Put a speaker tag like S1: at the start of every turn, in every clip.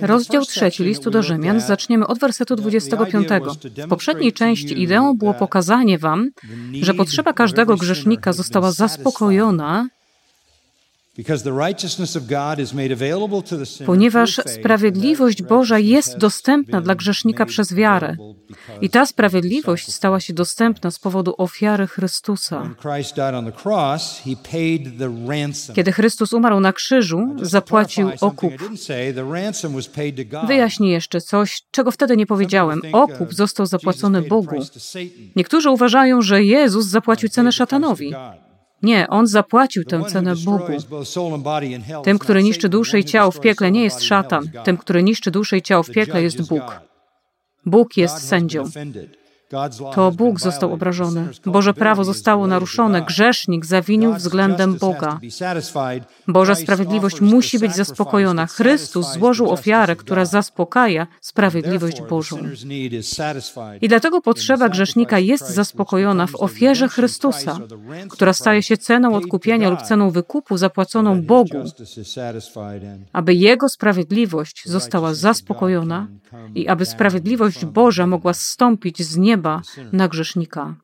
S1: Rozdział trzeci listu do Rzymian zaczniemy od wersetu 25. W poprzedniej części ideą było pokazanie wam, że potrzeba każdego grzesznika została zaspokojona Ponieważ sprawiedliwość Boża jest dostępna dla grzesznika przez wiarę. I ta sprawiedliwość stała się dostępna z powodu ofiary Chrystusa. Kiedy Chrystus umarł na krzyżu, zapłacił okup. Wyjaśnię jeszcze coś, czego wtedy nie powiedziałem. Okup został zapłacony Bogu. Niektórzy uważają, że Jezus zapłacił cenę szatanowi. Nie, on zapłacił tę cenę Bogu. Tym, który niszczy duszę i ciało w piekle, nie jest szatan. Tym, który niszczy duszę i ciało w piekle, jest Bóg. Bóg jest sędzią. To Bóg został obrażony. Boże prawo zostało naruszone. Grzesznik zawinił względem Boga. Boża sprawiedliwość musi być zaspokojona. Chrystus złożył ofiarę, która zaspokaja sprawiedliwość Bożą. I dlatego potrzeba grzesznika jest zaspokojona w ofierze Chrystusa, która staje się ceną odkupienia lub ceną wykupu zapłaconą Bogu, aby Jego sprawiedliwość została zaspokojona i aby sprawiedliwość Boża mogła zstąpić z nieba na grzesznika.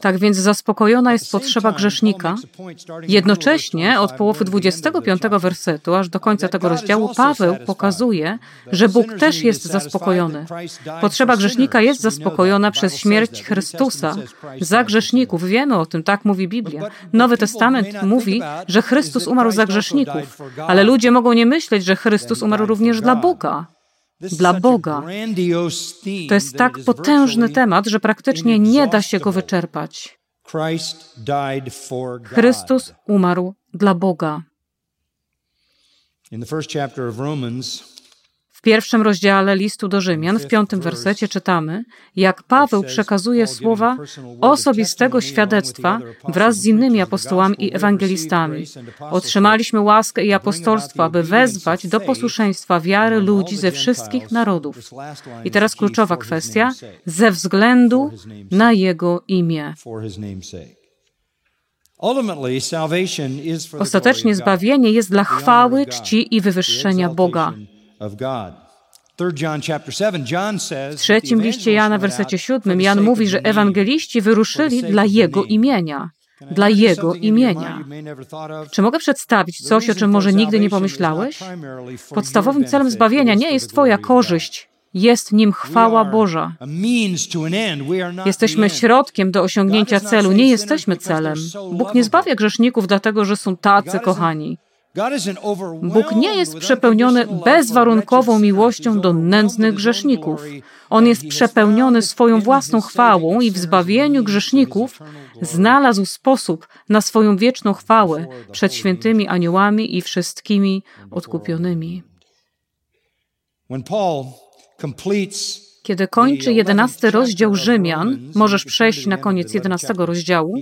S1: Tak więc zaspokojona jest potrzeba grzesznika. Jednocześnie od połowy 25 wersetu aż do końca tego rozdziału Paweł pokazuje, że Bóg też jest zaspokojony. Potrzeba grzesznika jest zaspokojona przez śmierć Chrystusa za grzeszników. Wiemy o tym, tak mówi Biblia. Nowy Testament mówi, że Chrystus umarł za grzeszników, ale ludzie mogą nie myśleć, że Chrystus umarł również dla Boga dla Boga. To jest tak potężny temat, że praktycznie nie da się go wyczerpać. Chrystus umarł dla Boga. W pierwszym rozdziale listu do Rzymian, w piątym wersecie czytamy, jak Paweł przekazuje słowa osobistego świadectwa wraz z innymi apostołami i ewangelistami. Otrzymaliśmy łaskę i apostolstwo, aby wezwać do posłuszeństwa wiary ludzi ze wszystkich narodów. I teraz kluczowa kwestia, ze względu na Jego imię. Ostatecznie zbawienie jest dla chwały, czci i wywyższenia Boga. W trzecim liście Jana, w wersecie siódmym, Jan mówi, że ewangeliści wyruszyli dla Jego imienia. Dla Jego imienia. Czy mogę przedstawić coś, o czym może nigdy nie pomyślałeś? Podstawowym celem zbawienia nie jest Twoja korzyść, jest nim chwała Boża. Jesteśmy środkiem do osiągnięcia celu, nie jesteśmy celem. Bóg nie zbawia grzeszników dlatego, że są tacy kochani. Bóg nie jest przepełniony bezwarunkową miłością do nędznych grzeszników. On jest przepełniony swoją własną chwałą i w zbawieniu grzeszników znalazł sposób na swoją wieczną chwałę przed świętymi aniołami i wszystkimi odkupionymi. Kiedy kończy jedenasty rozdział Rzymian, możesz przejść na koniec jedenastego rozdziału,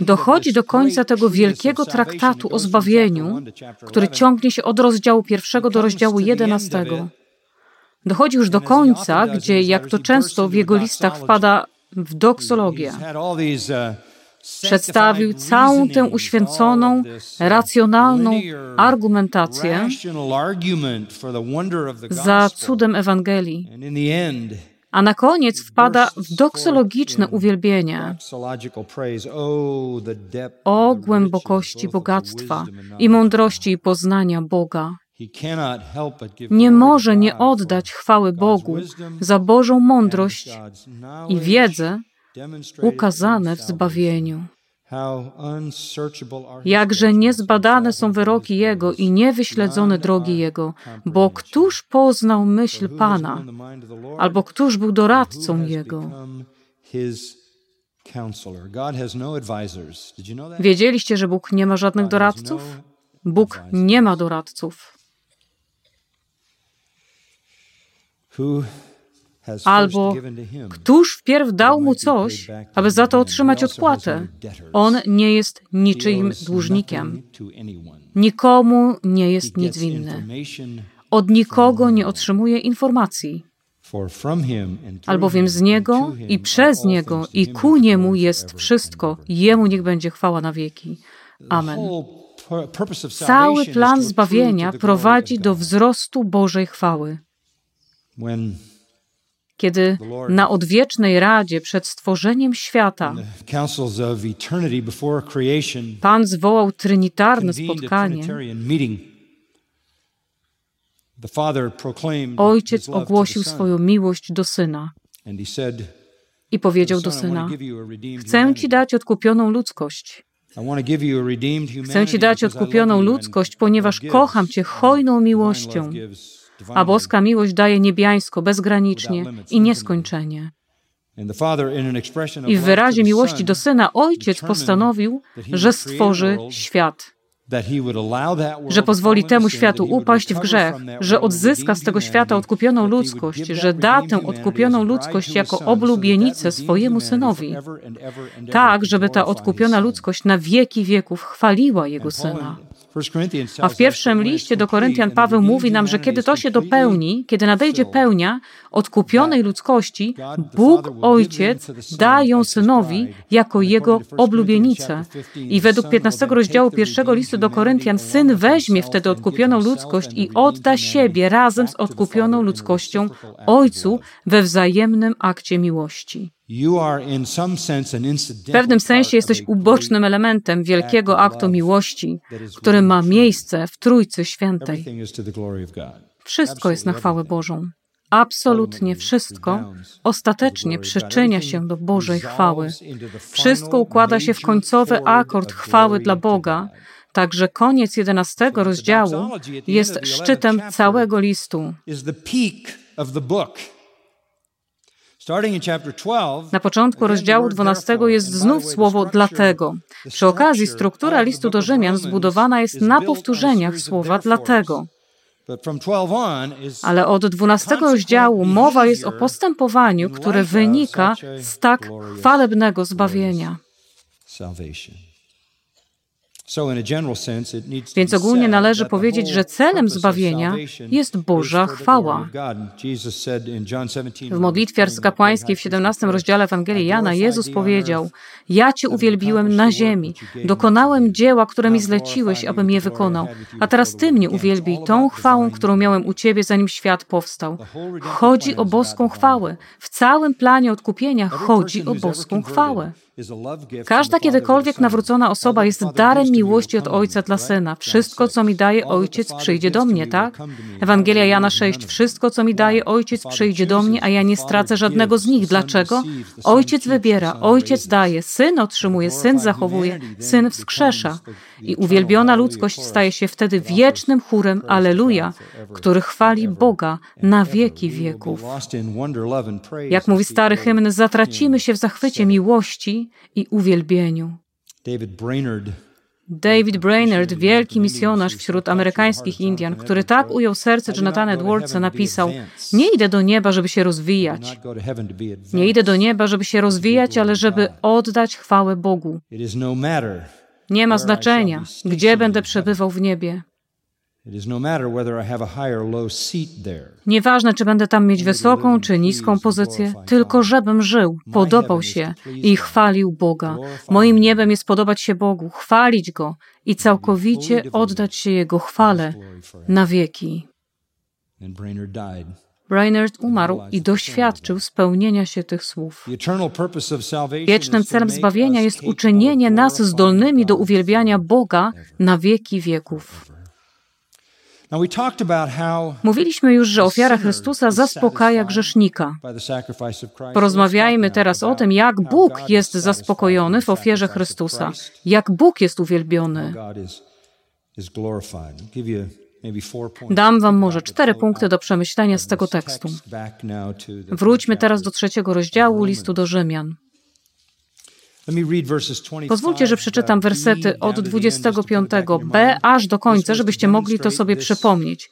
S1: dochodzi do końca tego wielkiego traktatu o zbawieniu, który ciągnie się od rozdziału pierwszego do rozdziału jedenastego. Dochodzi już do końca, gdzie, jak to często w jego listach wpada w doksologię, Przedstawił całą tę uświęconą, racjonalną argumentację za cudem Ewangelii. A na koniec wpada w doksologiczne uwielbienie. O głębokości bogactwa i mądrości i poznania Boga. Nie może nie oddać chwały Bogu za Bożą mądrość i wiedzę, ukazane w zbawieniu. Jakże niezbadane są wyroki Jego i niewyśledzone drogi Jego, bo któż poznał myśl Pana, albo któż był doradcą Jego? Wiedzieliście, że Bóg nie ma żadnych doradców? Bóg nie ma doradców. Albo któż wpierw dał mu coś, aby za to otrzymać odpłatę? On nie jest niczyim dłużnikiem. Nikomu nie jest nic winny. Od nikogo nie otrzymuje informacji. Albowiem z Niego i przez Niego i ku Niemu jest wszystko. Jemu niech będzie chwała na wieki. Amen. Cały plan zbawienia prowadzi do wzrostu Bożej chwały. Kiedy na odwiecznej Radzie przed stworzeniem świata Pan zwołał trinitarne spotkanie, Ojciec ogłosił swoją miłość do Syna. I powiedział do Syna, chcę Ci dać odkupioną ludzkość. Chcę Ci dać odkupioną ludzkość, ponieważ kocham Cię hojną miłością, a boska miłość daje niebiańsko, bezgranicznie i nieskończenie. I w wyrazie miłości do Syna Ojciec postanowił, że stworzy świat że pozwoli temu światu upaść w grzech, że odzyska z tego świata odkupioną ludzkość, że da tę odkupioną ludzkość jako oblubienicę swojemu synowi, tak, żeby ta odkupiona ludzkość na wieki wieków chwaliła jego syna. A w pierwszym liście do Koryntian Paweł mówi nam, że kiedy to się dopełni, kiedy nadejdzie pełnia odkupionej ludzkości, Bóg Ojciec da ją synowi jako jego oblubienicę. I według 15 rozdziału pierwszego listu do Koryntian syn weźmie wtedy odkupioną ludzkość i odda siebie razem z odkupioną ludzkością Ojcu we wzajemnym akcie miłości. W pewnym sensie jesteś ubocznym elementem wielkiego aktu miłości, który ma miejsce w Trójcy Świętej. Wszystko jest na chwałę Bożą. Absolutnie wszystko ostatecznie przyczynia się do Bożej chwały. Wszystko układa się w końcowy akord chwały dla Boga, Także koniec jedenastego rozdziału jest szczytem całego listu. Na początku rozdziału 12 jest znów słowo dlatego. Przy okazji struktura listu do Rzymian zbudowana jest na powtórzeniach słowa dlatego. Ale od 12 rozdziału mowa jest o postępowaniu, które wynika z tak chwalebnego zbawienia. Więc ogólnie należy powiedzieć, że celem zbawienia jest Boża chwała. W modlitwie arcykapłańskiej w 17 rozdziale Ewangelii Jana Jezus powiedział: Ja Cię uwielbiłem na ziemi, dokonałem dzieła, które mi zleciłeś, abym je wykonał. A teraz Ty mnie uwielbij tą chwałą, którą miałem u Ciebie, zanim świat powstał. Chodzi o boską chwałę. W całym planie odkupienia chodzi o boską chwałę. Każda kiedykolwiek nawrócona osoba jest darem miłości od Ojca dla Syna. Wszystko, co mi daje Ojciec, przyjdzie do mnie, tak? Ewangelia Jana 6. Wszystko, co mi daje Ojciec, przyjdzie do mnie, a ja nie stracę żadnego z nich. Dlaczego? Ojciec wybiera, Ojciec daje, Syn otrzymuje, Syn zachowuje, Syn wskrzesza. I uwielbiona ludzkość staje się wtedy wiecznym chórem Aleluja, który chwali Boga na wieki wieków. Jak mówi stary hymn, zatracimy się w zachwycie miłości i uwielbieniu. David Brainerd, wielki misjonarz wśród amerykańskich Indian, który tak ujął serce Jonathana Edwardsa, napisał: Nie idę do nieba, żeby się rozwijać. Nie idę do nieba, żeby się rozwijać, ale żeby oddać chwałę Bogu. Nie ma znaczenia, gdzie będę przebywał w niebie. Nieważne, czy będę tam mieć wysoką czy niską pozycję, tylko żebym żył, podobał się i chwalił Boga. Moim niebem jest podobać się Bogu, chwalić Go i całkowicie oddać się Jego chwale na wieki. Brainerd umarł i doświadczył spełnienia się tych słów. Wiecznym celem zbawienia jest uczynienie nas zdolnymi do uwielbiania Boga na wieki wieków. Mówiliśmy już, że ofiara Chrystusa zaspokaja grzesznika. Porozmawiajmy teraz o tym, jak Bóg jest zaspokojony w ofierze Chrystusa, jak Bóg jest uwielbiony. Dam Wam może cztery punkty do przemyślenia z tego tekstu. Wróćmy teraz do trzeciego rozdziału listu do Rzymian. Pozwólcie, że przeczytam wersety od 25b aż do końca, żebyście mogli to sobie przypomnieć.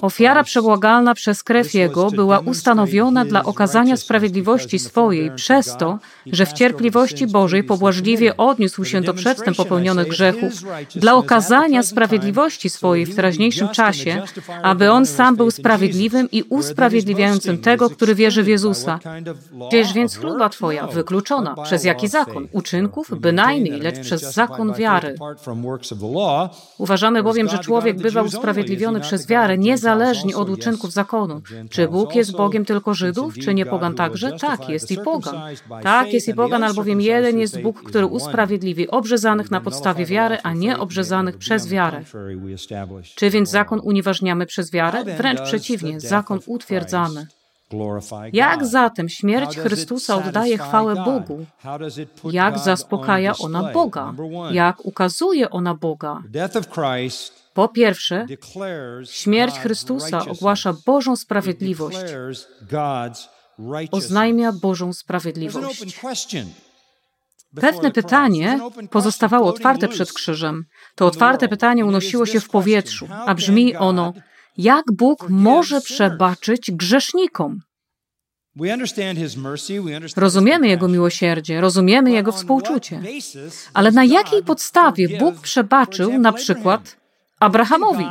S1: Ofiara przebłagalna przez krew Jego była ustanowiona dla okazania sprawiedliwości swojej przez to, że w cierpliwości Bożej pobłażliwie odniósł się do przedtem popełnionych grzechów, dla okazania sprawiedliwości swojej w teraźniejszym czasie, aby On sam był sprawiedliwym i usprawiedliwiającym tego, który wierzy w Jezusa. Gdzież więc chluba Twoja wykluczona? Przez jaki zakon? Uczynków? Bynajmniej, lecz przez zakon wiary. Uważamy bowiem, że człowiek człowiek bywa usprawiedliwiony przez wiarę, niezależnie od uczynków zakonu. Czy Bóg jest Bogiem tylko Żydów, czy nie pogan także? Tak, jest i pogan. Tak, jest i pogan, albowiem jeden jest Bóg, który usprawiedliwi obrzezanych na podstawie wiary, a nie obrzezanych przez wiarę. Czy więc zakon unieważniamy przez wiarę? Wręcz przeciwnie, zakon utwierdzamy. Jak zatem śmierć Chrystusa oddaje chwałę Bogu? Jak zaspokaja ona Boga? Jak ukazuje ona Boga? Po pierwsze, śmierć Chrystusa ogłasza Bożą sprawiedliwość, oznajmia Bożą sprawiedliwość. Pewne pytanie pozostawało otwarte przed krzyżem. To otwarte pytanie unosiło się w powietrzu, a brzmi ono: jak Bóg może przebaczyć grzesznikom? Rozumiemy Jego miłosierdzie, rozumiemy Jego współczucie, ale na jakiej podstawie Bóg przebaczył na przykład Abrahamowi.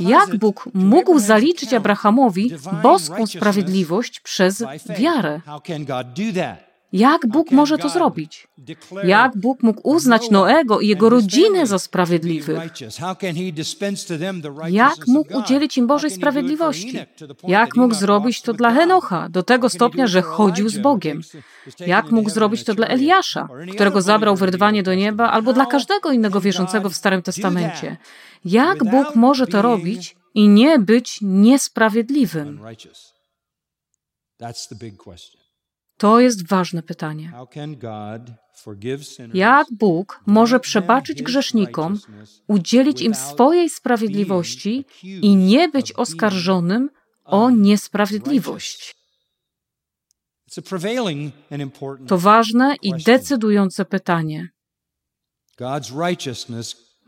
S1: Jak Bóg mógł zaliczyć Abrahamowi boską sprawiedliwość przez wiarę? Jak Bóg może to zrobić? Jak Bóg mógł uznać Noego i jego rodzinę za sprawiedliwych? Jak mógł udzielić im Bożej sprawiedliwości? Jak mógł zrobić to dla Henocha, do tego stopnia, że chodził z Bogiem? Jak mógł zrobić to dla Eliasza, którego zabrał wyrwanie do nieba, albo dla każdego innego wierzącego w Starym Testamencie? Jak Bóg może to robić i nie być niesprawiedliwym? To jest ważne pytanie. Jak Bóg może przebaczyć grzesznikom, udzielić im swojej sprawiedliwości i nie być oskarżonym o niesprawiedliwość? To ważne i decydujące pytanie.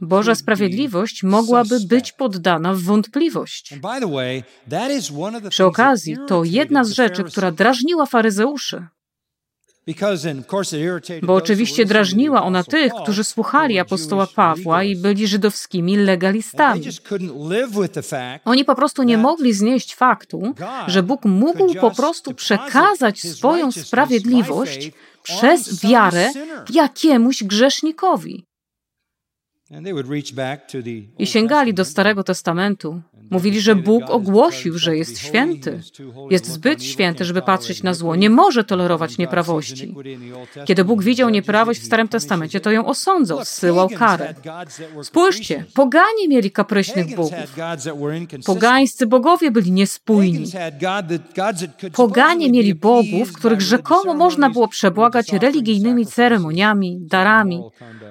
S1: Boża sprawiedliwość mogłaby być poddana w wątpliwość. Przy okazji, to jedna z rzeczy, która drażniła faryzeuszy. Bo oczywiście drażniła ona tych, którzy słuchali apostoła Pawła i byli żydowskimi legalistami. Oni po prostu nie mogli znieść faktu, że Bóg mógł po prostu przekazać swoją sprawiedliwość przez wiarę jakiemuś grzesznikowi. I sięgali do Starego Testamentu. Mówili, że Bóg ogłosił, że jest święty. Jest zbyt święty, żeby patrzeć na zło. Nie może tolerować nieprawości. Kiedy Bóg widział nieprawość w Starym Testamencie, to ją osądzał, zsyłał karę. Spójrzcie, poganie mieli kapryśnych bogów. Pogańscy bogowie byli niespójni. Poganie mieli bogów, których rzekomo można było przebłagać religijnymi ceremoniami, darami,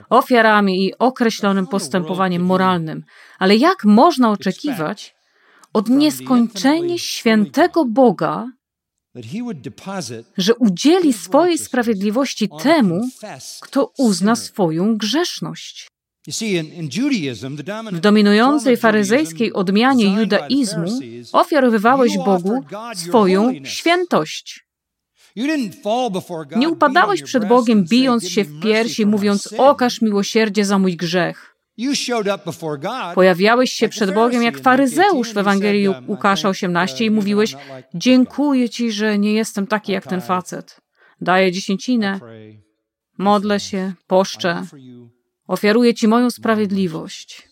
S1: ofiarami i określonym postępowaniem moralnym. Ale jak można oczekiwać od nieskończenie świętego Boga, że udzieli swojej sprawiedliwości temu, kto uzna swoją grzeszność? W dominującej faryzejskiej odmianie judaizmu ofiarowywałeś Bogu swoją świętość. Nie upadałeś przed Bogiem, bijąc się w piersi, mówiąc: Okaż miłosierdzie za mój grzech. Pojawiałeś się przed Bogiem jak faryzeusz w Ewangelii Łukasza 18 i mówiłeś: Dziękuję Ci, że nie jestem taki jak ten facet. Daję dziesięcinę, modlę się, poszczę, ofiaruję Ci moją sprawiedliwość.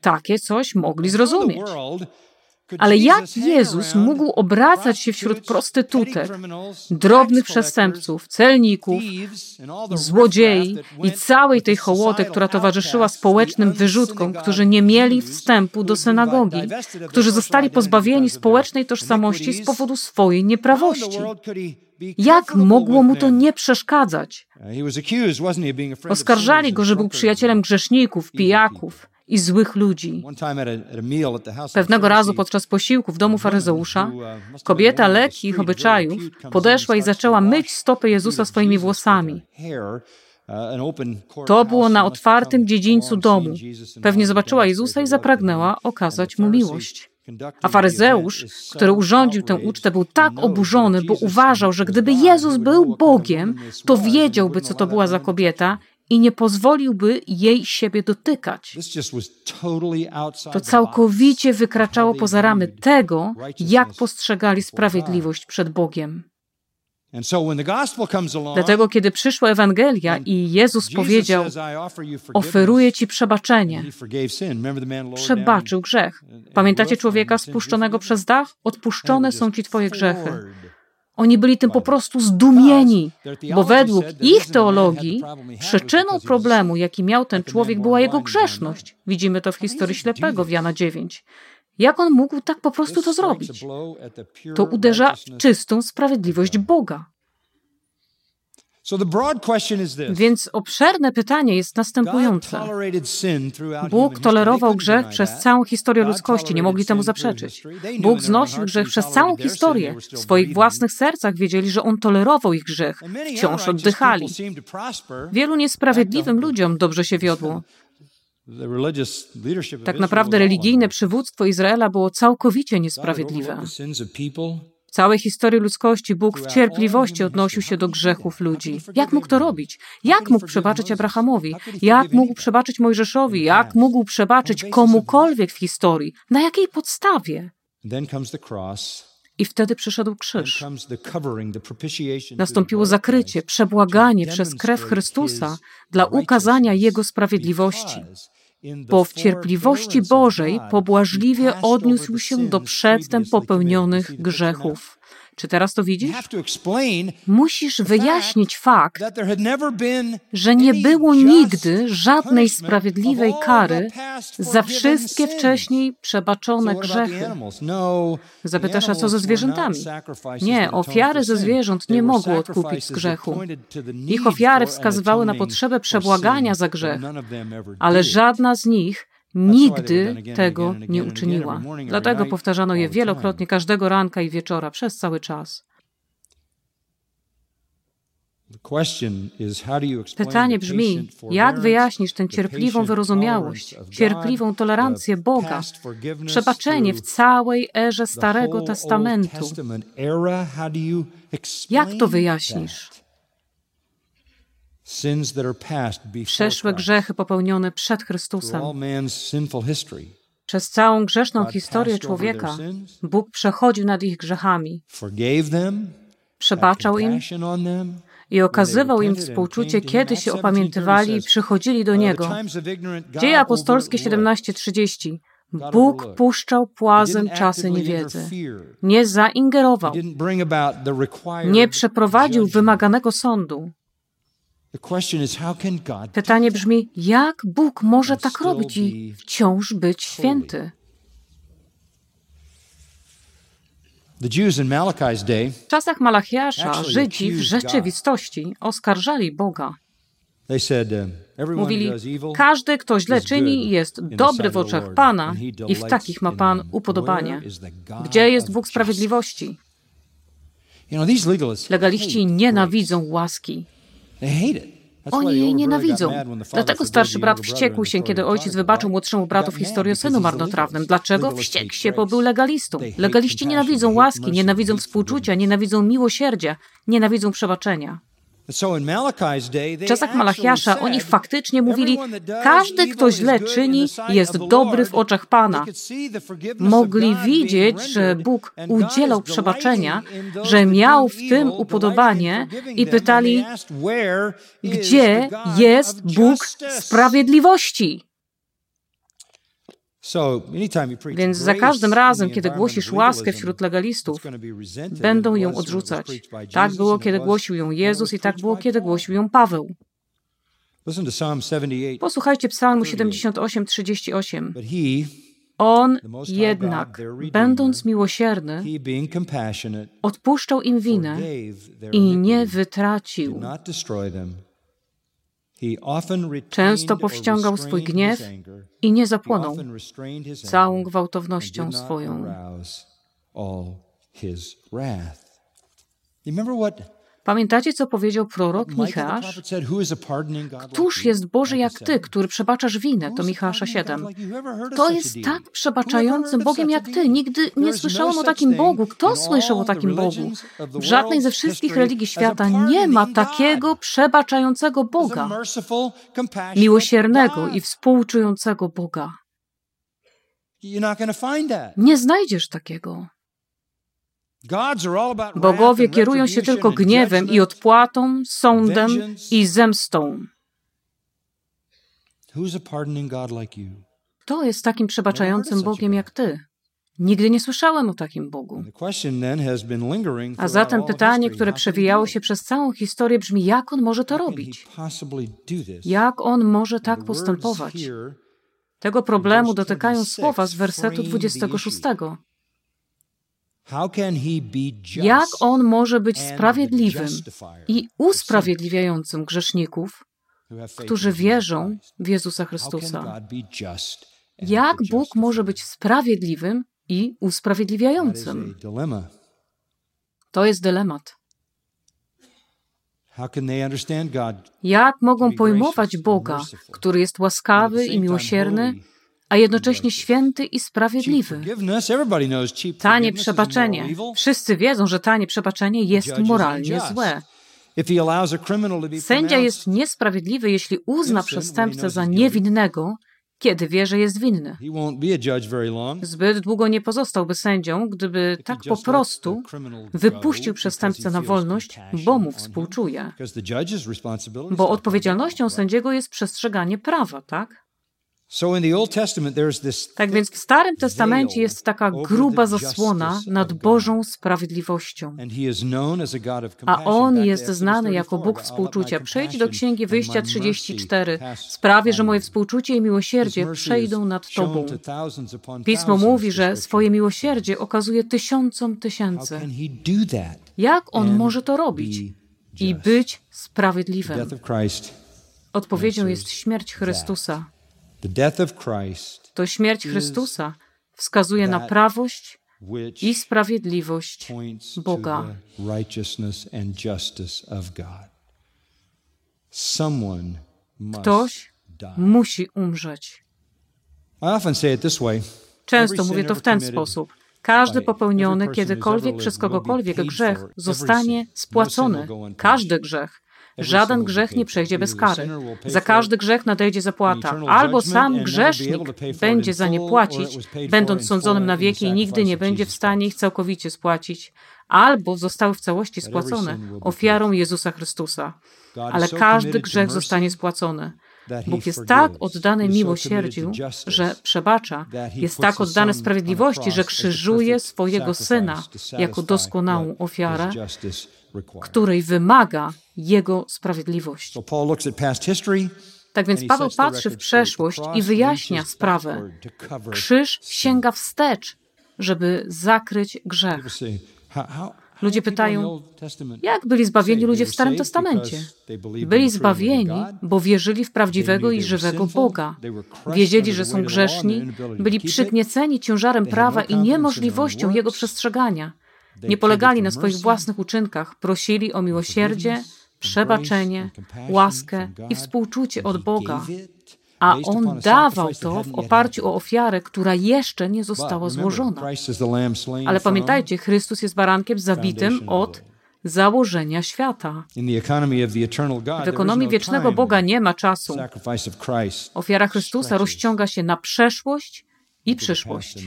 S1: Takie coś mogli zrozumieć. Ale jak Jezus mógł obracać się wśród prostytutek, drobnych przestępców, celników, złodziei i całej tej hołoty, która towarzyszyła społecznym wyrzutkom, którzy nie mieli wstępu do synagogi, którzy zostali pozbawieni społecznej tożsamości z powodu swojej nieprawości? Jak mogło mu to nie przeszkadzać? Oskarżali go, że był przyjacielem grzeszników, pijaków i złych ludzi. Pewnego razu podczas posiłku w domu faryzeusza kobieta lekkich obyczajów podeszła i zaczęła myć stopy Jezusa swoimi włosami. To było na otwartym dziedzińcu domu. Pewnie zobaczyła Jezusa i zapragnęła okazać mu miłość. A faryzeusz, który urządził tę ucztę, był tak oburzony, bo uważał, że gdyby Jezus był Bogiem, to wiedziałby, co to była za kobieta i nie pozwoliłby jej siebie dotykać. To całkowicie wykraczało poza ramy tego, jak postrzegali sprawiedliwość przed Bogiem. Dlatego, kiedy przyszła Ewangelia i Jezus powiedział: Oferuję Ci przebaczenie, przebaczył grzech. Pamiętacie człowieka spuszczonego przez dach? Odpuszczone są Ci Twoje grzechy. Oni byli tym po prostu zdumieni, bo według ich teologii przyczyną problemu, jaki miał ten człowiek, była jego grzeszność. Widzimy to w historii ślepego w Jana 9. Jak on mógł tak po prostu to zrobić? To uderza w czystą sprawiedliwość Boga. Więc obszerne pytanie jest następujące. Bóg tolerował grzech przez całą historię ludzkości, nie mogli temu zaprzeczyć. Bóg znosił grzech przez całą historię. W swoich własnych sercach wiedzieli, że On tolerował ich grzech. Wciąż oddychali. Wielu niesprawiedliwym ludziom dobrze się wiodło. Tak naprawdę religijne przywództwo Izraela było całkowicie niesprawiedliwe. W całej historii ludzkości Bóg w cierpliwości odnosił się do grzechów ludzi. Jak mógł to robić? Jak mógł przebaczyć Abrahamowi? Jak mógł przebaczyć Mojżeszowi? Jak mógł przebaczyć komukolwiek w historii? Na jakiej podstawie? I wtedy przyszedł krzyż. Nastąpiło zakrycie, przebłaganie przez krew Chrystusa dla ukazania Jego sprawiedliwości bo w cierpliwości Bożej pobłażliwie odniósł się do przedtem popełnionych grzechów. Czy teraz to widzisz? Musisz wyjaśnić fakt, że nie było nigdy żadnej sprawiedliwej kary za wszystkie wcześniej przebaczone grzechy. No, Zapytasz, a co ze zwierzętami? Nie, ofiary ze zwierząt nie mogły odkupić z grzechu. Ich ofiary wskazywały na potrzebę przebłagania za grzech, ale żadna z nich nigdy tego nie uczyniła. Dlatego powtarzano je wielokrotnie każdego ranka i wieczora przez cały czas. Pytanie brzmi, jak wyjaśnisz tę cierpliwą wyrozumiałość, cierpliwą tolerancję Boga, przebaczenie w całej erze Starego Testamentu? Jak to wyjaśnisz? Przeszłe grzechy popełnione przed Chrystusem. Przez całą grzeszną historię człowieka Bóg przechodził nad ich grzechami, przebaczał im i okazywał im współczucie, kiedy się opamiętywali i przychodzili do Niego. Dzieje apostolskie 17:30. Bóg puszczał płazem czasy niewiedzy. Nie zaingerował. Nie przeprowadził wymaganego sądu. Pytanie brzmi, jak Bóg może tak robić i wciąż być święty? W czasach Malachiasza Żydzi w rzeczywistości oskarżali Boga. Uh, Mówili, każdy, kto źle czyni, jest dobry w oczach Pana i w takich ma Pan upodobanie. Gdzie jest Bóg sprawiedliwości? Legaliści nienawidzą łaski. Oni jej nienawidzą. Dlatego starszy brat wściekł się, kiedy ojciec wybaczył młodszemu bratu w historii o synu marnotrawnym. Dlaczego? Wściekł się, bo był legalistą. Legaliści nienawidzą łaski, nienawidzą współczucia, nienawidzą miłosierdzia, nienawidzą przebaczenia. W czasach Malachiasza oni faktycznie mówili, każdy, kto źle czyni, jest dobry w oczach Pana. Mogli widzieć, że Bóg udzielał przebaczenia, że miał w tym upodobanie i pytali, gdzie jest Bóg sprawiedliwości? Więc za każdym razem, kiedy głosisz łaskę wśród legalistów, będą ją odrzucać. Tak było, kiedy głosił ją Jezus i tak było, kiedy głosił ją Paweł. Posłuchajcie Psalmu 78, 38. On jednak, będąc miłosierny, odpuszczał im winę i nie wytracił. Często powściągał swój gniew i nie zapłonął całą gwałtownością swoją. Pamiętacie, co powiedział prorok Micheasz? Któż jest Boży jak Ty, który przebaczasz winę? To Michała 7. Kto jest tak przebaczającym Bogiem jak Ty? Nigdy nie no słyszałem o takim Bogu. Kto słyszał o takim Bogu? W żadnej ze wszystkich religii świata nie ma takiego przebaczającego Boga, miłosiernego i współczującego Boga. Nie znajdziesz takiego. Bogowie kierują się tylko gniewem i odpłatą, sądem i zemstą. Kto jest takim przebaczającym Bogiem jak Ty? Nigdy nie słyszałem o takim Bogu. A zatem pytanie, które przewijało się przez całą historię, brzmi: jak on może to robić? Jak on może tak postępować? Tego problemu dotykają słowa z wersetu 26. Jak on może być sprawiedliwym i usprawiedliwiającym grzeszników, którzy wierzą w Jezusa Chrystusa? Jak Bóg może być sprawiedliwym i usprawiedliwiającym? To jest dylemat. Jak mogą pojmować Boga, który jest łaskawy i miłosierny, a jednocześnie święty i sprawiedliwy. Tanie przebaczenie. Wszyscy wiedzą, że tanie przebaczenie jest moralnie złe. Sędzia jest niesprawiedliwy, jeśli uzna przestępcę za niewinnego, kiedy wie, że jest winny. Zbyt długo nie pozostałby sędzią, gdyby tak po prostu wypuścił przestępcę na wolność, bo mu współczuje. Bo odpowiedzialnością sędziego jest przestrzeganie prawa, tak? Tak więc w Starym Testamencie jest taka gruba zasłona nad Bożą sprawiedliwością. A On jest znany jako Bóg współczucia. Przejdź do Księgi Wyjścia 34. Sprawię, że moje współczucie i miłosierdzie przejdą nad Tobą. Pismo mówi, że swoje miłosierdzie okazuje tysiącom tysięcy. Jak On może to robić i być sprawiedliwym? Odpowiedzią jest śmierć Chrystusa. To śmierć Chrystusa wskazuje na prawość i sprawiedliwość Boga. Ktoś musi umrzeć. Często mówię to w ten sposób. Każdy popełniony kiedykolwiek przez kogokolwiek grzech zostanie spłacony. Każdy grzech. Żaden grzech nie przejdzie bez kary. Za każdy grzech nadejdzie zapłata. Albo sam grzesznik będzie za nie płacić, będąc sądzonym na wieki i nigdy nie będzie w stanie ich całkowicie spłacić, albo zostały w całości spłacone ofiarą Jezusa Chrystusa. Ale każdy grzech zostanie spłacony. Bóg jest tak oddany miłosierdziu, że przebacza, jest tak oddany sprawiedliwości, że krzyżuje swojego Syna jako doskonałą ofiarę, której wymaga Jego sprawiedliwość. Tak więc Paweł patrzy w przeszłość i wyjaśnia sprawę. Krzyż sięga wstecz, żeby zakryć grzech. Ludzie pytają, jak byli zbawieni ludzie w Starym Testamencie? Byli zbawieni, bo wierzyli w prawdziwego i żywego Boga. Wiedzieli, że są grzeszni, byli przygnieceni ciężarem prawa i niemożliwością jego przestrzegania. Nie polegali na swoich własnych uczynkach, prosili o miłosierdzie, przebaczenie, łaskę i współczucie od Boga. A On dawał to w oparciu o ofiarę, która jeszcze nie została złożona. Ale pamiętajcie, Chrystus jest barankiem zabitym od założenia świata. W ekonomii no wiecznego Boga nie ma czasu. Ofiara Chrystusa rozciąga się na przeszłość i przyszłość.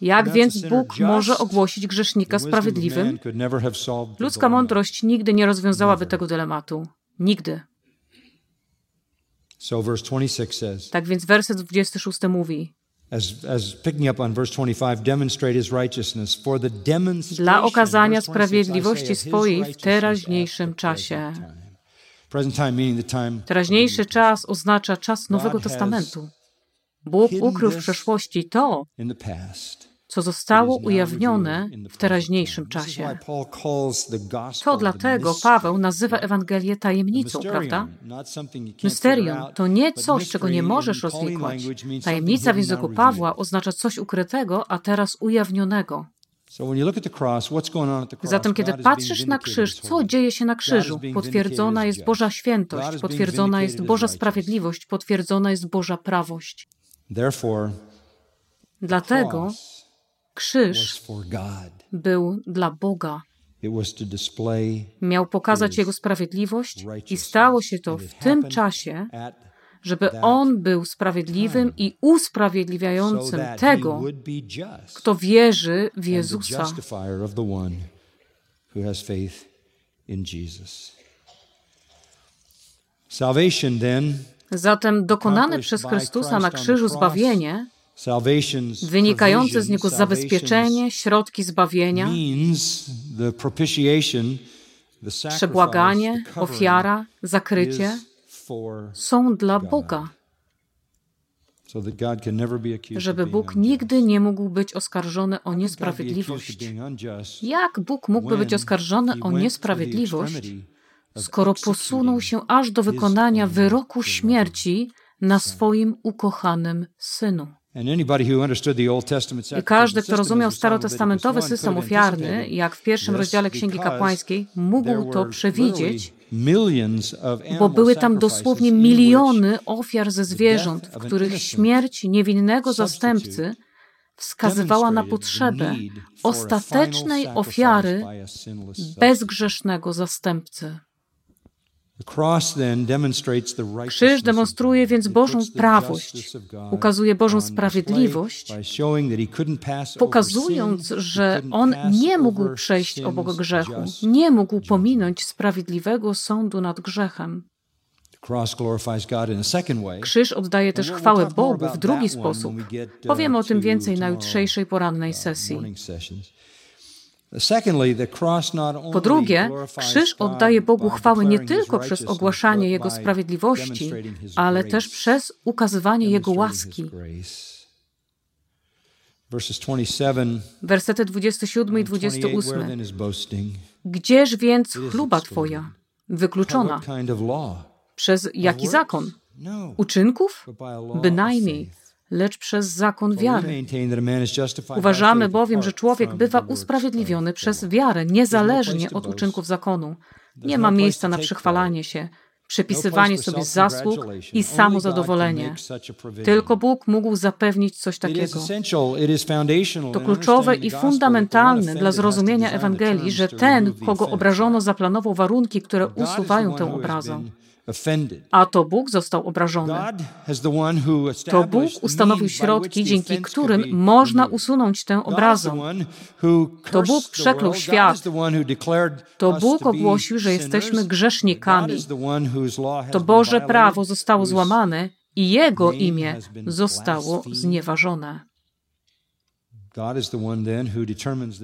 S1: Jak więc Bóg może ogłosić grzesznika sprawiedliwym? Ludzka mądrość nigdy nie rozwiązałaby tego dylematu. Nigdy. Tak więc werset 26 mówi: Dla okazania sprawiedliwości swojej w teraźniejszym czasie. Teraźniejszy czas oznacza czas Nowego Testamentu. Bóg ukrył w przeszłości to, co zostało ujawnione w teraźniejszym czasie. To dlatego Paweł nazywa Ewangelię tajemnicą, prawda? Mysterium to nie coś, czego nie możesz rozwikłać. Tajemnica w języku Pawła oznacza coś ukrytego, a teraz ujawnionego. Zatem, kiedy patrzysz na krzyż, co dzieje się na krzyżu? Potwierdzona jest Boża świętość, potwierdzona jest Boża sprawiedliwość, potwierdzona jest Boża prawość. Dlatego krzyż był dla Boga. Miał pokazać Jego sprawiedliwość i stało się to w tym czasie, żeby On był sprawiedliwym i usprawiedliwiającym tego, kto wierzy w Jezusa. Zatem dokonane przez Chrystusa na krzyżu zbawienie wynikające z niego zabezpieczenie, środki zbawienia, przebłaganie, ofiara, zakrycie są dla Boga. Żeby Bóg nigdy nie mógł być oskarżony o niesprawiedliwość. Jak Bóg mógłby być oskarżony o niesprawiedliwość, skoro posunął się aż do wykonania wyroku śmierci na swoim ukochanym synu? I każdy, kto rozumiał starotestamentowy system ofiarny, jak w pierwszym rozdziale Księgi Kapłańskiej, mógł to przewidzieć, bo były tam dosłownie miliony ofiar ze zwierząt, w których śmierć niewinnego zastępcy wskazywała na potrzebę ostatecznej ofiary bezgrzesznego zastępcy. Krzyż demonstruje więc Bożą prawość, ukazuje Bożą sprawiedliwość, pokazując, że On nie mógł przejść obok grzechu, nie mógł pominąć sprawiedliwego sądu nad grzechem. Krzyż oddaje też chwałę Bogu w drugi sposób. Powiemy o tym więcej na jutrzejszej porannej sesji. Po drugie, krzyż oddaje Bogu chwałę nie tylko przez ogłaszanie Jego sprawiedliwości, ale też przez ukazywanie Jego łaski. Wersety 27 i 28. Gdzież więc chluba Twoja? Wykluczona. Przez jaki zakon? No. Uczynków? Bynajmniej lecz przez zakon wiary. Uważamy bowiem, że człowiek bywa usprawiedliwiony przez wiarę, niezależnie od uczynków zakonu. Nie ma miejsca na przychwalanie się, przypisywanie sobie zasług i samozadowolenie. Tylko Bóg mógł zapewnić coś takiego. To kluczowe i fundamentalne dla zrozumienia Ewangelii, że ten, kogo obrażono, zaplanował warunki, które usuwają tę obrazę. A to Bóg został obrażony. To Bóg ustanowił środki, dzięki którym można usunąć tę obrazę. To Bóg przeklął świat. To Bóg ogłosił, że jesteśmy grzesznikami. To Boże prawo zostało złamane i Jego imię zostało znieważone.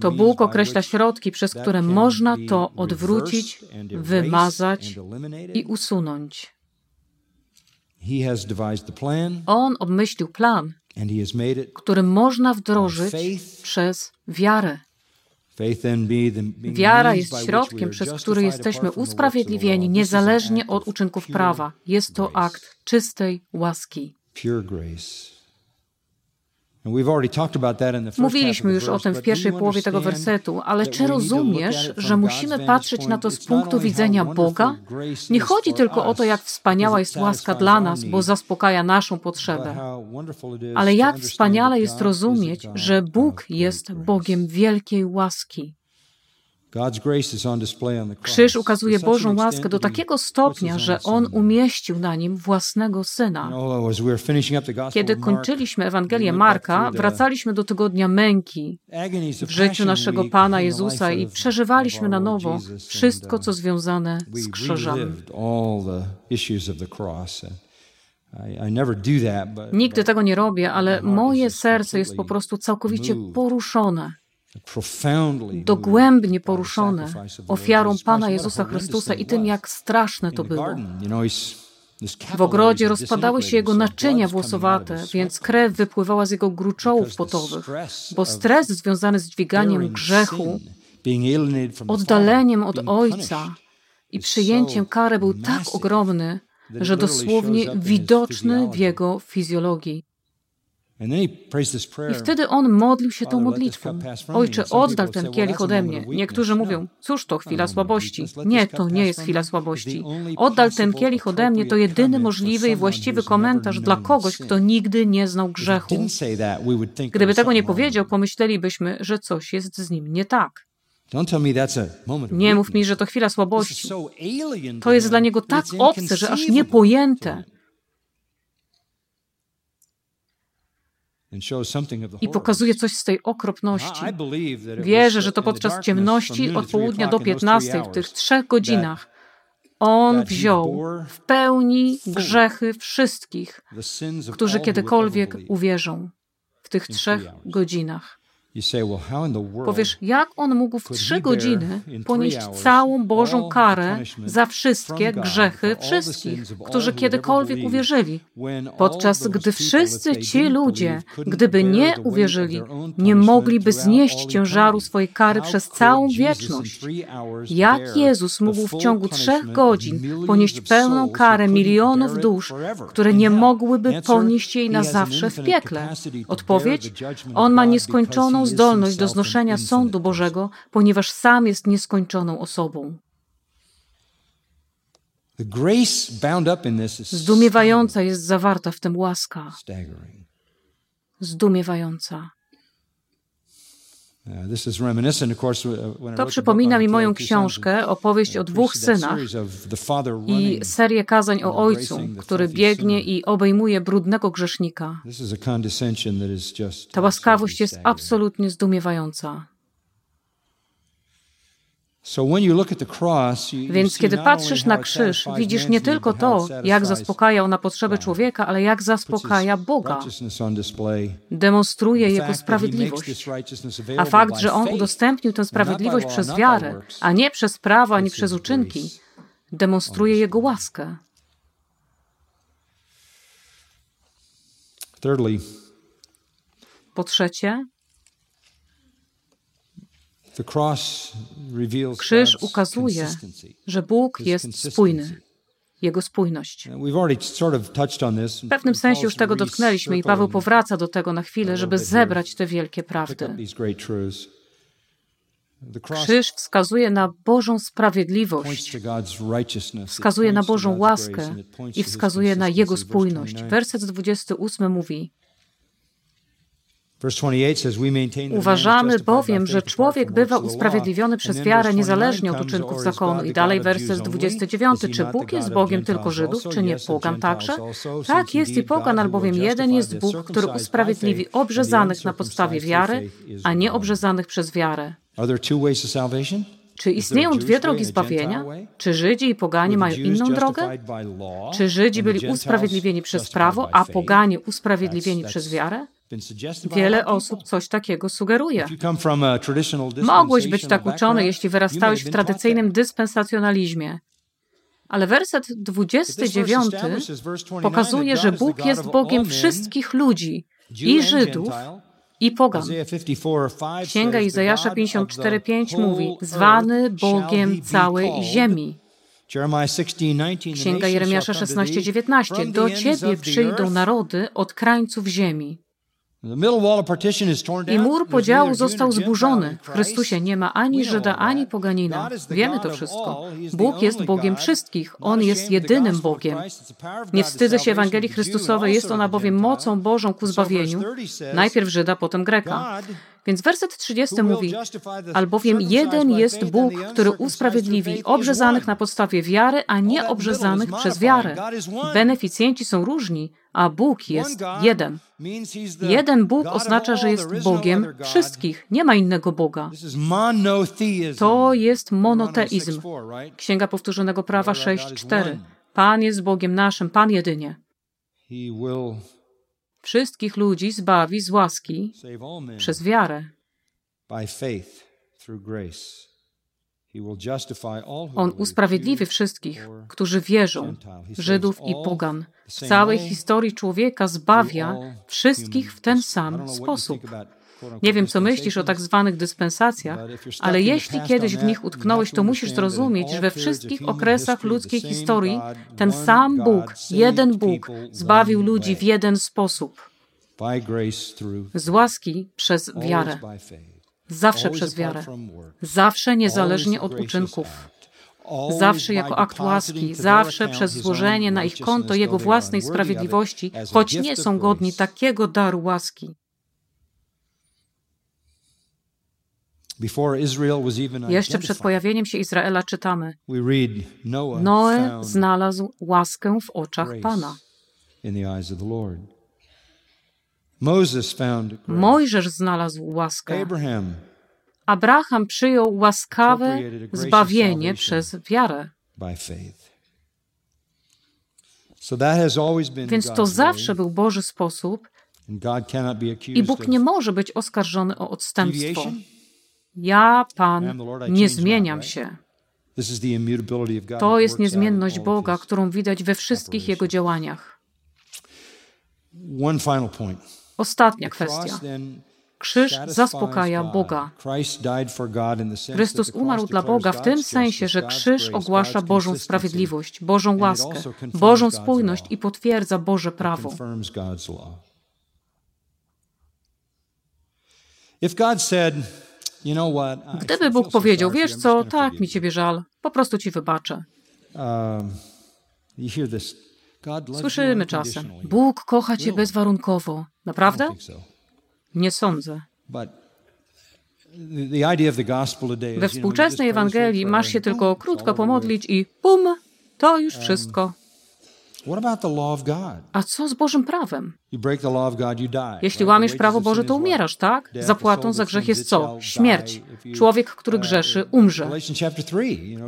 S1: To Bóg określa środki, przez które można to odwrócić, wymazać i usunąć. On obmyślił plan, który można wdrożyć przez wiarę. Wiara jest środkiem, przez który jesteśmy usprawiedliwieni niezależnie od uczynków prawa. Jest to akt czystej łaski. Mówiliśmy już o tym w pierwszej połowie tego wersetu, ale czy rozumiesz, że musimy patrzeć na to z punktu widzenia Boga? Nie chodzi tylko o to, jak wspaniała jest łaska dla nas, bo zaspokaja naszą potrzebę, ale jak wspaniale jest rozumieć, że Bóg jest Bogiem wielkiej łaski. Krzyż ukazuje Bożą łaskę do takiego stopnia, że On umieścił na nim własnego Syna. Kiedy kończyliśmy Ewangelię Marka, wracaliśmy do tygodnia męki w życiu naszego Pana Jezusa i przeżywaliśmy na nowo wszystko, co związane z krzyżem. Nigdy tego nie robię, ale moje serce jest po prostu całkowicie poruszone dogłębnie poruszone ofiarą Pana Jezusa Chrystusa i tym, jak straszne to było. W ogrodzie rozpadały się jego naczynia włosowate, więc krew wypływała z jego gruczołów potowych, bo stres związany z dźwiganiem grzechu, oddaleniem od Ojca i przyjęciem kary był tak ogromny, że dosłownie widoczny w jego fizjologii. I wtedy on modlił się tą modlitwą. Ojcze, oddal ten kielich ode mnie. Niektórzy mówią, cóż to chwila słabości. Nie, to nie jest chwila słabości. Oddal ten kielich ode mnie to jedyny możliwy i właściwy komentarz dla kogoś, kto nigdy nie znał grzechu. Gdyby tego nie powiedział, pomyślelibyśmy, że coś jest z nim nie tak. Nie mów mi, że to chwila słabości. To jest dla niego tak obce, że aż niepojęte. I pokazuje coś z tej okropności. Wierzę, że to podczas ciemności od południa do 15, w tych trzech godzinach, on wziął w pełni grzechy wszystkich, którzy kiedykolwiek uwierzą w tych trzech godzinach. Powiesz, jak on mógł w trzy godziny ponieść całą Bożą karę za wszystkie grzechy wszystkich, którzy kiedykolwiek uwierzyli, podczas gdy wszyscy ci ludzie, gdyby nie uwierzyli, nie mogliby znieść ciężaru swojej kary przez całą wieczność. Jak Jezus mógł w ciągu trzech godzin ponieść pełną karę milionów dusz, które nie mogłyby ponieść jej na zawsze w piekle? Odpowiedź? On ma nieskończoną zdolność do znoszenia sądu Bożego, ponieważ sam jest nieskończoną osobą. Zdumiewająca jest zawarta w tym łaska. Zdumiewająca. Uh, to przypomina mi moją książkę, opowieść o dwóch synach i serię kazań o ojcu, który biegnie i obejmuje brudnego grzesznika. Ta łaskawość jest absolutnie zdumiewająca. Więc kiedy patrzysz na krzyż, widzisz nie tylko to, jak zaspokajał na potrzeby człowieka, ale jak zaspokaja Boga. Demonstruje Jego sprawiedliwość. A fakt, że On udostępnił tę sprawiedliwość przez wiarę, a nie przez prawo, ani przez uczynki, demonstruje Jego łaskę. Po trzecie, Krzyż ukazuje, że Bóg jest spójny. Jego spójność. W pewnym sensie już tego dotknęliśmy i Paweł powraca do tego na chwilę, żeby zebrać te wielkie prawdy. Krzyż wskazuje na Bożą sprawiedliwość, wskazuje na Bożą łaskę i wskazuje na Jego spójność. Werset 28 mówi: Uważamy bowiem, że człowiek bywa usprawiedliwiony przez wiarę niezależnie od uczynków zakonu. I dalej werset 29. Czy Bóg jest Bogiem tylko Żydów, czy nie pogan także? Tak jest i pogan, albowiem jeden jest Bóg, który usprawiedliwi obrzezanych na podstawie wiary, a nie obrzezanych przez wiarę. Czy istnieją dwie drogi zbawienia? Czy Żydzi i poganie mają inną drogę? Czy Żydzi byli usprawiedliwieni przez prawo, a poganie usprawiedliwieni przez wiarę? Wiele osób coś takiego sugeruje. Mogłeś być tak uczony, jeśli wyrastałeś w tradycyjnym dyspensacjonalizmie. Ale werset 29 pokazuje, że Bóg jest Bogiem wszystkich ludzi, i Żydów, i pogan. Księga Izajasza 54:5 mówi: Zwany Bogiem całej ziemi. Księga Jeremiasza 16:19 Do ciebie przyjdą narody od krańców ziemi. I mur podziału został zburzony. W Chrystusie nie ma ani Żyda, ani poganina. Wiemy to wszystko. Bóg jest Bogiem wszystkich. On jest jedynym Bogiem. Nie wstydzę się Ewangelii Chrystusowej, jest ona bowiem mocą Bożą ku zbawieniu. Najpierw Żyda, potem Greka. Więc werset 30 mówi, albowiem jeden jest Bóg, który usprawiedliwi obrzezanych na podstawie wiary, a nie obrzezanych przez wiarę. Beneficjenci są różni, a Bóg jest jeden. Jeden Bóg oznacza, że jest Bogiem wszystkich. Nie ma innego Boga. To jest monoteizm. Księga Powtórzonego Prawa 6.4. Pan jest Bogiem naszym, Pan jedynie. Wszystkich ludzi zbawi z łaski przez wiarę. On usprawiedliwi wszystkich, którzy wierzą, Żydów i Pogan. W całej historii człowieka zbawia wszystkich w ten sam sposób. Nie wiem, co myślisz o tak zwanych dyspensacjach, ale jeśli kiedyś w nich utknąłeś, to musisz zrozumieć, że we wszystkich okresach ludzkiej historii ten sam Bóg, jeden Bóg, zbawił ludzi w jeden sposób. Z łaski przez wiarę. Zawsze przez wiarę. Zawsze niezależnie od uczynków. Zawsze jako akt łaski, zawsze przez złożenie na ich konto Jego własnej sprawiedliwości, choć nie są godni takiego daru łaski. Jeszcze przed pojawieniem się Izraela czytamy: Noe znalazł łaskę w oczach Pana. Mojżesz znalazł łaskę. Abraham przyjął łaskawe zbawienie przez wiarę. Więc to zawsze był Boży sposób i Bóg nie może być oskarżony o odstępstwo. Ja, Pan, nie zmieniam się. To jest niezmienność Boga, którą widać we wszystkich Jego działaniach. Ostatnia kwestia. Krzyż zaspokaja Boga. Chrystus umarł dla Boga w tym sensie, że krzyż ogłasza Bożą sprawiedliwość, Bożą łaskę, Bożą spójność i potwierdza Boże prawo. Gdyby Bóg powiedział, wiesz co, tak mi ciebie żal, po prostu ci wybaczę. Um, Słyszymy czasem, Bóg kocha cię bezwarunkowo. Naprawdę? Nie sądzę. We współczesnej Ewangelii masz się tylko krótko pomodlić i pum, to już um, wszystko. A co z Bożym prawem? Jeśli łamiesz prawo Boże, to umierasz, tak? Zapłatą za grzech jest co? Śmierć. Człowiek, który grzeszy, umrze.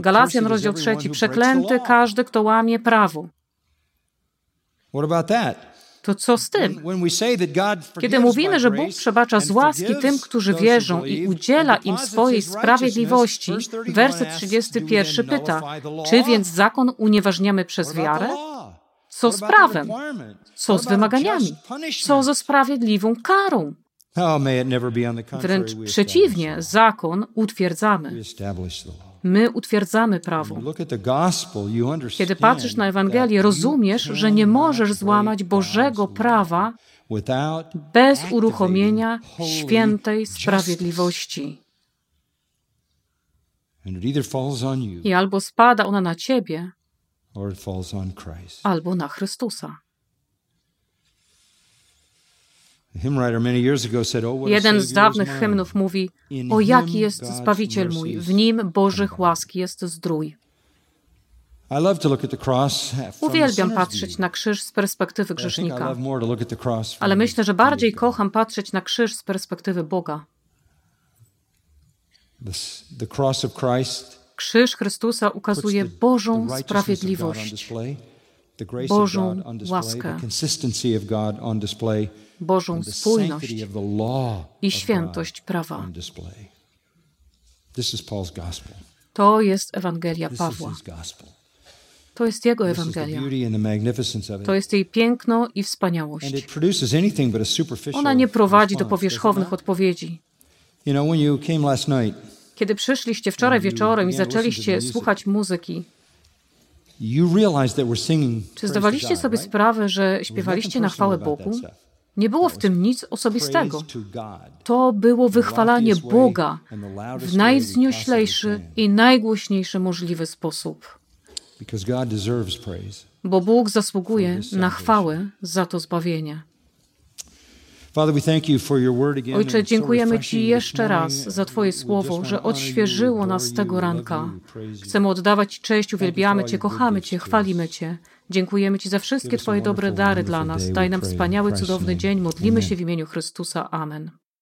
S1: Galacjan, rozdział trzeci. Przeklęty każdy, kto łamie prawo. To co z tym? Kiedy mówimy, że Bóg przebacza z łaski tym, którzy wierzą i udziela im swojej sprawiedliwości, werset 31 pyta, czy więc zakon unieważniamy przez wiarę? Co z prawem? Co z wymaganiami? Co ze sprawiedliwą karą? Oh, Wręcz przeciwnie, zakon utwierdzamy. My utwierdzamy prawo. Kiedy patrzysz na Ewangelię, rozumiesz, że nie możesz złamać Bożego prawa bez uruchomienia świętej sprawiedliwości. I albo spada ona na ciebie, albo na Chrystusa. Oh, Jeden z dawnych hymnów mówi: O jaki jest Zbawiciel mój, w nim Bożych łaski jest zdrój. Uwielbiam patrzeć na krzyż z perspektywy grzesznika, ale myślę, że bardziej kocham patrzeć na krzyż z perspektywy Boga. Krzyż Chrystusa ukazuje Bożą sprawiedliwość, Bożą łaskę, Bożą spójność i świętość prawa. To jest Ewangelia Pawła. To jest jego Ewangelia. To jest jej piękno i wspaniałość. Ona nie prowadzi do powierzchownych odpowiedzi. Kiedy przyszliście wczoraj wieczorem i zaczęliście słuchać muzyki, czy zdawaliście sobie sprawę, że śpiewaliście na chwałę Bogu? Nie było w tym nic osobistego. To było wychwalanie Boga w najwznioślejszy i najgłośniejszy możliwy sposób. Bo Bóg zasługuje na chwałę za to zbawienie. Ojcze, dziękujemy Ci jeszcze raz za Twoje słowo, że odświeżyło nas tego ranka. Chcemy oddawać Ci cześć, uwielbiamy Cię, kochamy Cię, chwalimy Cię. Dziękujemy Ci za wszystkie Twoje dobre dary dla nas. Daj nam wspaniały, cudowny dzień. Modlimy się w imieniu Chrystusa. Amen.